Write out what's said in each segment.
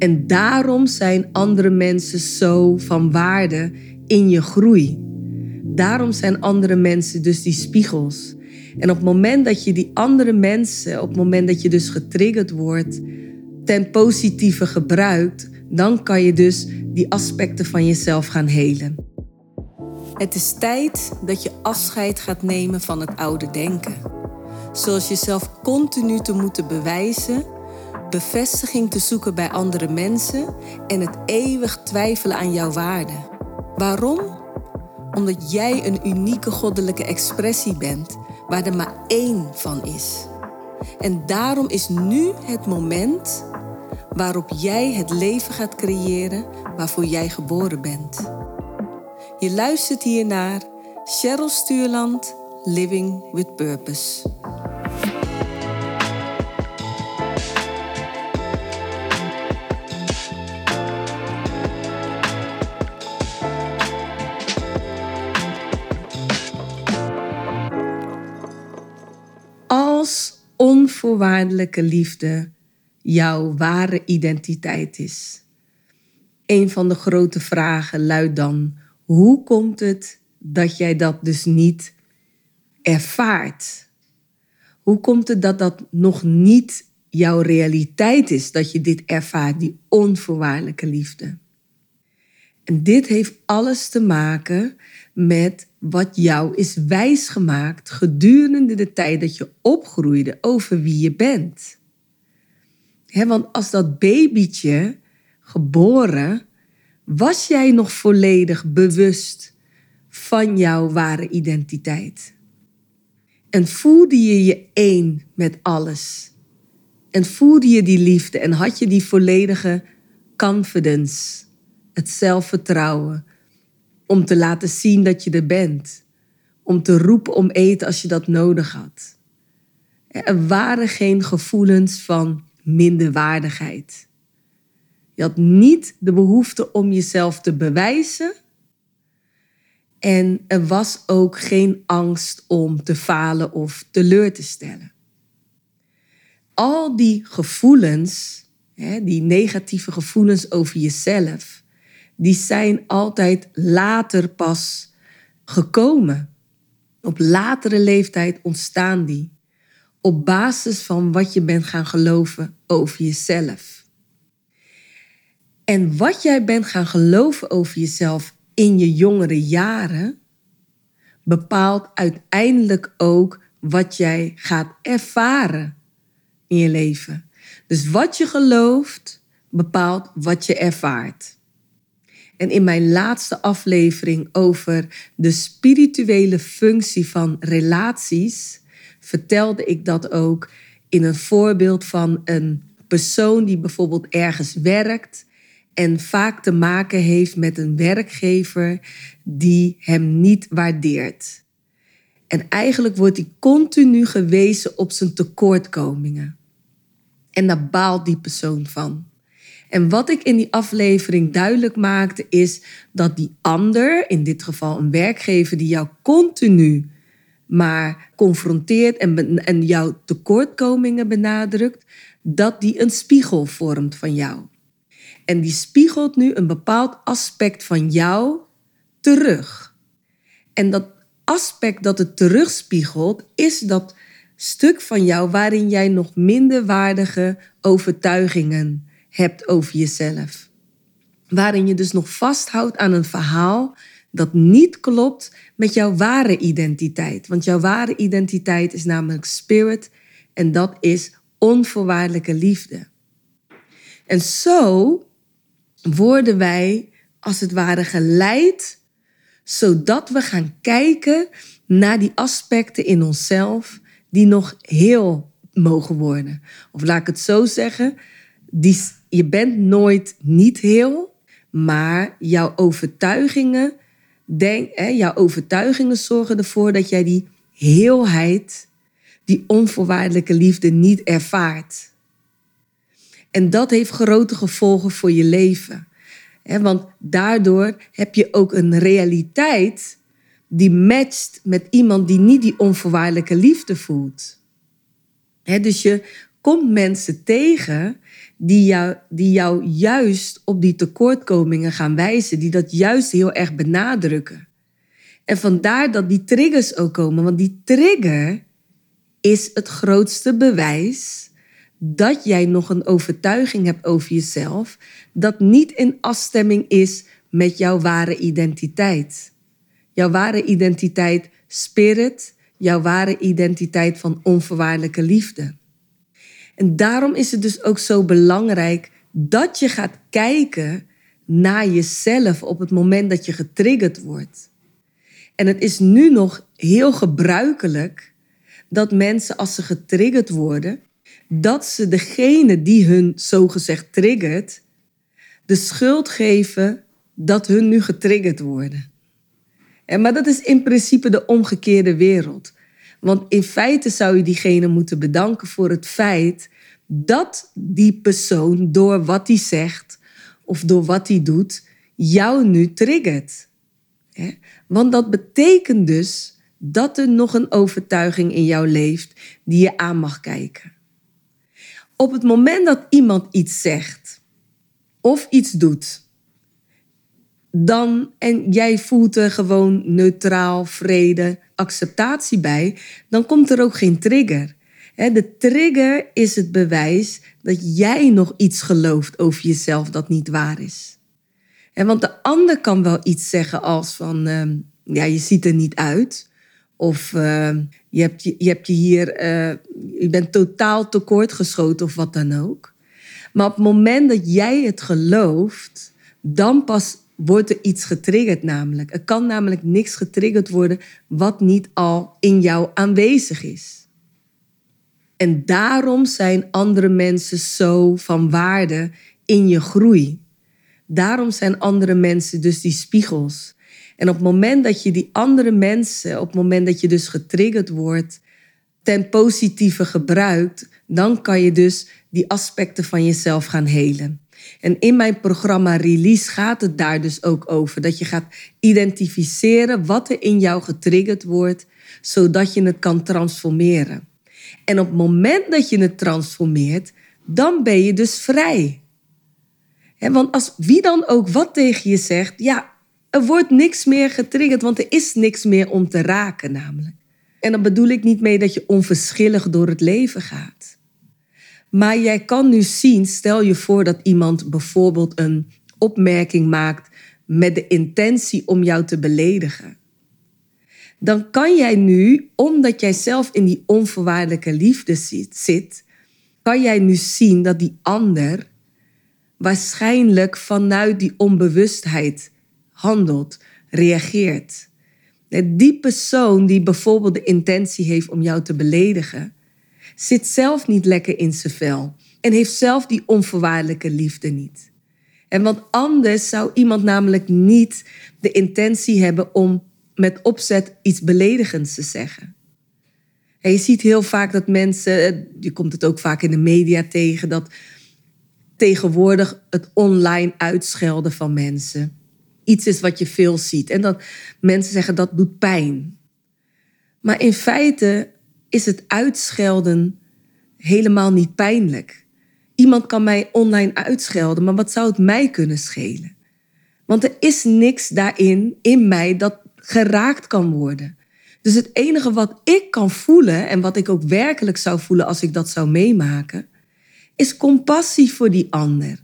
En daarom zijn andere mensen zo van waarde in je groei. Daarom zijn andere mensen dus die spiegels. En op het moment dat je die andere mensen, op het moment dat je dus getriggerd wordt, ten positieve gebruikt, dan kan je dus die aspecten van jezelf gaan helen. Het is tijd dat je afscheid gaat nemen van het oude denken. Zoals jezelf continu te moeten bewijzen, bevestiging te zoeken bij andere mensen en het eeuwig twijfelen aan jouw waarde. Waarom? Omdat jij een unieke goddelijke expressie bent waar er maar één van is. En daarom is nu het moment waarop jij het leven gaat creëren waarvoor jij geboren bent. Je luistert hier naar Cheryl Stuurland, Living with Purpose. Onvoorwaardelijke liefde jouw ware identiteit is. Een van de grote vragen luidt dan: hoe komt het dat jij dat dus niet ervaart? Hoe komt het dat dat nog niet jouw realiteit is, dat je dit ervaart, die onvoorwaardelijke liefde? En dit heeft alles te maken met wat jou is wijsgemaakt gedurende de tijd dat je opgroeide over wie je bent. want als dat babytje geboren was jij nog volledig bewust van jouw ware identiteit? En voelde je je één met alles? En voelde je die liefde en had je die volledige confidence, het zelfvertrouwen, om te laten zien dat je er bent, om te roepen om eten als je dat nodig had? Er waren geen gevoelens van minderwaardigheid. Je had niet de behoefte om jezelf te bewijzen. En er was ook geen angst om te falen of teleur te stellen. Al die gevoelens, die negatieve gevoelens over jezelf, die zijn altijd later pas gekomen. Op latere leeftijd ontstaan die. Op basis van wat je bent gaan geloven over jezelf. En wat jij bent gaan geloven over jezelf in je jongere jaren, bepaalt uiteindelijk ook wat jij gaat ervaren in je leven. Dus wat je gelooft, bepaalt wat je ervaart. En in mijn laatste aflevering over de spirituele functie van relaties vertelde ik dat ook in een voorbeeld van een persoon die bijvoorbeeld ergens werkt en vaak te maken heeft met een werkgever die hem niet waardeert. En eigenlijk wordt hij continu gewezen op zijn tekortkomingen. En daar baalt die persoon van. En wat ik in die aflevering duidelijk maakte, is dat die ander, in dit geval een werkgever die jou continu maar confronteert en, en jouw tekortkomingen benadrukt, dat die een spiegel vormt van jou. En die spiegelt nu een bepaald aspect van jou terug. En dat aspect dat het terugspiegelt, is dat stuk van jou waarin jij nog minderwaardige overtuigingen hebt over jezelf. Waarin je dus nog vasthoudt aan een verhaal dat niet klopt met jouw ware identiteit. Want jouw ware identiteit is namelijk spirit en dat is onvoorwaardelijke liefde. En zo worden wij als het ware geleid, zodat we gaan kijken naar die aspecten in onszelf die nog heel mogen worden. Of laat ik het zo zeggen, je bent nooit niet heel, maar jouw overtuigingen, denk, hè, jouw overtuigingen zorgen ervoor dat jij die heelheid, die onvoorwaardelijke liefde niet ervaart. En dat heeft grote gevolgen voor je leven. want daardoor heb je ook een realiteit die matcht met iemand die niet die onvoorwaardelijke liefde voelt. dus je komt mensen tegen die jou, die jou juist op die tekortkomingen gaan wijzen, die dat juist heel erg benadrukken. En vandaar dat die triggers ook komen, want die trigger is het grootste bewijs dat jij nog een overtuiging hebt over jezelf, dat niet in afstemming is met jouw ware identiteit. Jouw ware identiteit spirit, jouw ware identiteit van onvoorwaardelijke liefde. En daarom is het dus ook zo belangrijk dat je gaat kijken naar jezelf op het moment dat je getriggerd wordt. En het is nu nog heel gebruikelijk dat mensen als ze getriggerd worden, dat ze degene die hun zogezegd triggert, de schuld geven dat hun nu getriggerd worden. En, maar dat is in principe de omgekeerde wereld. Want in feite zou je diegene moeten bedanken voor het feit dat die persoon door wat hij zegt of door wat hij doet, jou nu triggert. Want dat betekent dus dat er nog een overtuiging in jou leeft die je aan mag kijken. Op het moment dat iemand iets zegt of iets doet, dan en jij voelt er gewoon neutraal, vrede, acceptatie bij, dan komt er ook geen trigger. De trigger is het bewijs dat jij nog iets gelooft over jezelf dat niet waar is. Want de ander kan wel iets zeggen als van, ehm, ja, je ziet er niet uit. Of ehm, je, hebt je, je hebt je hier, uh, je bent totaal tekortgeschoten of wat dan ook. Maar op het moment dat jij het gelooft, dan pas wordt er iets getriggerd namelijk. Er kan namelijk niks getriggerd worden wat niet al in jou aanwezig is. En daarom zijn andere mensen zo van waarde in je groei. Daarom zijn andere mensen dus die spiegels. En op het moment dat je die andere mensen, op het moment dat je dus getriggerd wordt, ten positieve gebruikt, dan kan je dus die aspecten van jezelf gaan helen. En in mijn programma Release gaat het daar dus ook over. Dat je gaat identificeren wat er in jou getriggerd wordt, zodat je het kan transformeren. En op het moment dat je het transformeert, dan ben je dus vrij. want als wie dan ook wat tegen je zegt, ja, er wordt niks meer getriggerd, want er is niks meer om te raken namelijk. En dan bedoel ik niet mee dat je onverschillig door het leven gaat. Maar jij kan nu zien, stel je voor dat iemand bijvoorbeeld een opmerking maakt met de intentie om jou te beledigen. Dan kan jij nu, omdat jij zelf in die onvoorwaardelijke liefde zit, kan jij nu zien dat die ander waarschijnlijk vanuit die onbewustheid handelt, reageert. Die persoon die bijvoorbeeld de intentie heeft om jou te beledigen, zit zelf niet lekker in zijn vel en heeft zelf die onvoorwaardelijke liefde niet. En want anders zou iemand namelijk niet de intentie hebben om met opzet iets beledigends te zeggen. En je ziet heel vaak dat mensen, je komt het ook vaak in de media tegen, dat tegenwoordig het online uitschelden van mensen iets is wat je veel ziet. En dat mensen zeggen dat doet pijn. Maar in feite is het uitschelden helemaal niet pijnlijk. Iemand kan mij online uitschelden, maar wat zou het mij kunnen schelen? Want er is niks daarin, in mij, dat geraakt kan worden. Dus het enige wat ik kan voelen en wat ik ook werkelijk zou voelen als ik dat zou meemaken, is compassie voor die ander.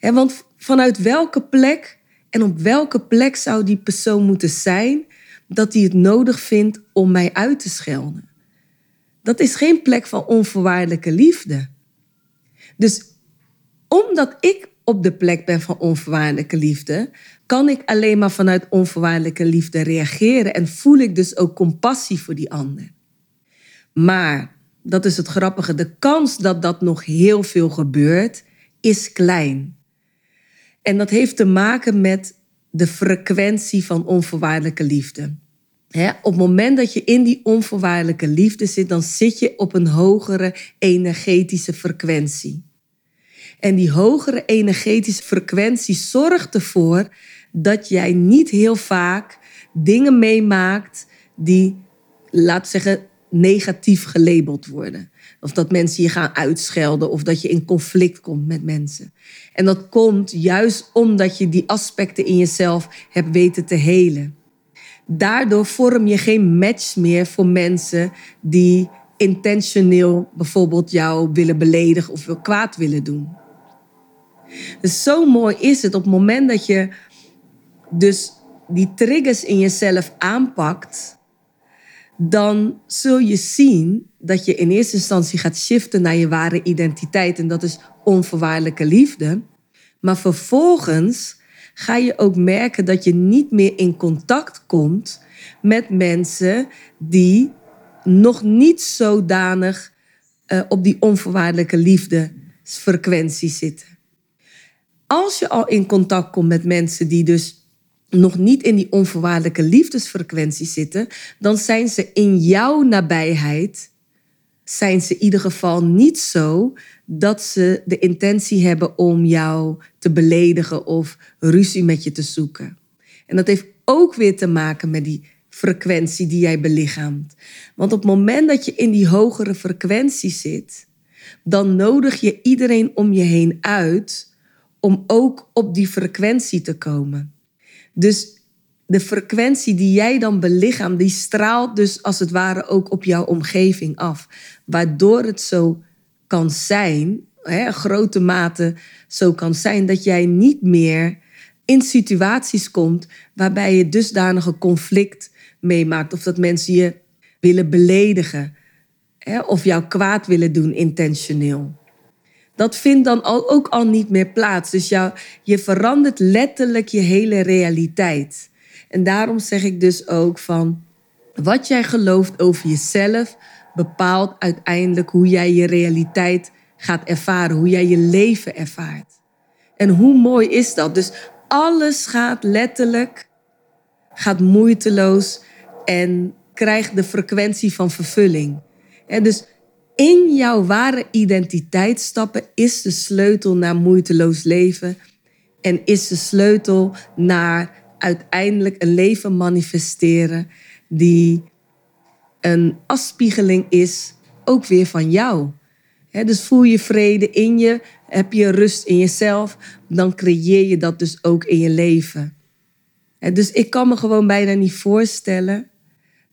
want vanuit welke plek en op welke plek zou die persoon moeten zijn dat hij het nodig vindt om mij uit te schelden? Dat is geen plek van onvoorwaardelijke liefde. Dus omdat ik op de plek ben van onvoorwaardelijke liefde, kan ik alleen maar vanuit onvoorwaardelijke liefde reageren en voel ik dus ook compassie voor die ander. Maar, dat is het grappige, de kans dat dat nog heel veel gebeurt, is klein. En dat heeft te maken met de frequentie van onvoorwaardelijke liefde. Op het moment dat je in die onvoorwaardelijke liefde zit, dan zit je op een hogere energetische frequentie. En die hogere energetische frequentie zorgt ervoor dat jij niet heel vaak dingen meemaakt die, laat zeggen, negatief gelabeld worden. Of dat mensen je gaan uitschelden of dat je in conflict komt met mensen. En dat komt juist omdat je die aspecten in jezelf hebt weten te helen. Daardoor vorm je geen match meer voor mensen die intentioneel bijvoorbeeld jou willen beledigen of kwaad willen doen. Dus zo mooi is het op het moment dat je dus die triggers in jezelf aanpakt, dan zul je zien dat je in eerste instantie gaat shiften naar je ware identiteit. En dat is onvoorwaardelijke liefde. Maar vervolgens ga je ook merken dat je niet meer in contact komt met mensen die nog niet zodanig uh, op die onvoorwaardelijke liefdesfrequentie zitten. Als je al in contact komt met mensen die dus nog niet in die onvoorwaardelijke liefdesfrequentie zitten, dan zijn ze in jouw nabijheid, zijn ze in ieder geval niet zo dat ze de intentie hebben om jou te beledigen of ruzie met je te zoeken. En dat heeft ook weer te maken met die frequentie die jij belichaamt. Want op het moment dat je in die hogere frequentie zit, dan nodig je iedereen om je heen uit om ook op die frequentie te komen. Dus de frequentie die jij dan belichaamt, die straalt dus als het ware ook op jouw omgeving af. Waardoor het zo kan zijn, hè, grote mate zo kan zijn, dat jij niet meer in situaties komt waarbij je dusdanige conflict meemaakt. Of dat mensen je willen beledigen. Hè, of jou kwaad willen doen intentioneel. Dat vindt dan ook al niet meer plaats. Dus jou, je verandert letterlijk je hele realiteit. En daarom zeg ik dus ook van wat jij gelooft over jezelf bepaalt uiteindelijk hoe jij je realiteit gaat ervaren, hoe jij je leven ervaart. En hoe mooi is dat? Dus alles gaat letterlijk, gaat moeiteloos en krijgt de frequentie van vervulling. En dus in jouw ware identiteit stappen is de sleutel naar moeiteloos leven en is de sleutel naar uiteindelijk een leven manifesteren die een afspiegeling is ook weer van jou. dus voel je vrede in je, heb je rust in jezelf, dan creëer je dat dus ook in je leven. dus ik kan me gewoon bijna niet voorstellen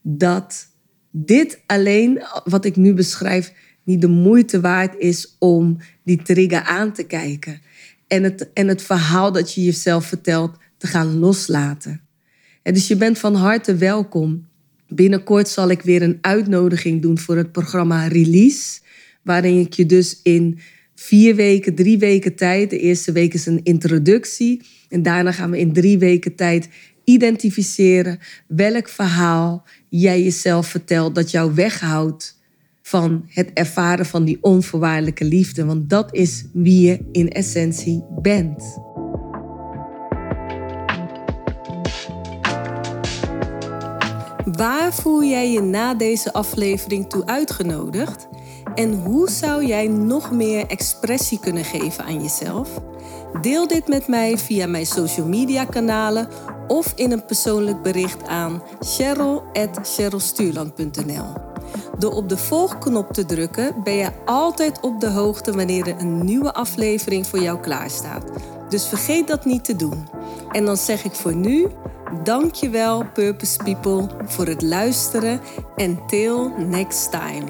dat dit alleen, wat ik nu beschrijf, niet de moeite waard is om die trigger aan te kijken. En het, en het verhaal dat je jezelf vertelt te gaan loslaten. En dus je bent van harte welkom. Binnenkort zal ik weer een uitnodiging doen voor het programma Release. Waarin ik je dus in vier weken, drie weken tijd. De eerste week is een introductie. En daarna gaan we in drie weken tijd identificeren welk verhaal jij jezelf vertelt dat jou weghoudt van het ervaren van die onvoorwaardelijke liefde. Want dat is wie je in essentie bent. Waar voel jij je na deze aflevering toe uitgenodigd? En hoe zou jij nog meer expressie kunnen geven aan jezelf? Deel dit met mij via mijn social media kanalen of in een persoonlijk bericht aan cheryl.cherylstuurland.nl. Door op de volgknop te drukken ben je altijd op de hoogte wanneer er een nieuwe aflevering voor jou klaarstaat. Dus vergeet dat niet te doen. En dan zeg ik voor nu, dankjewel Purpose People voor het luisteren en till next time.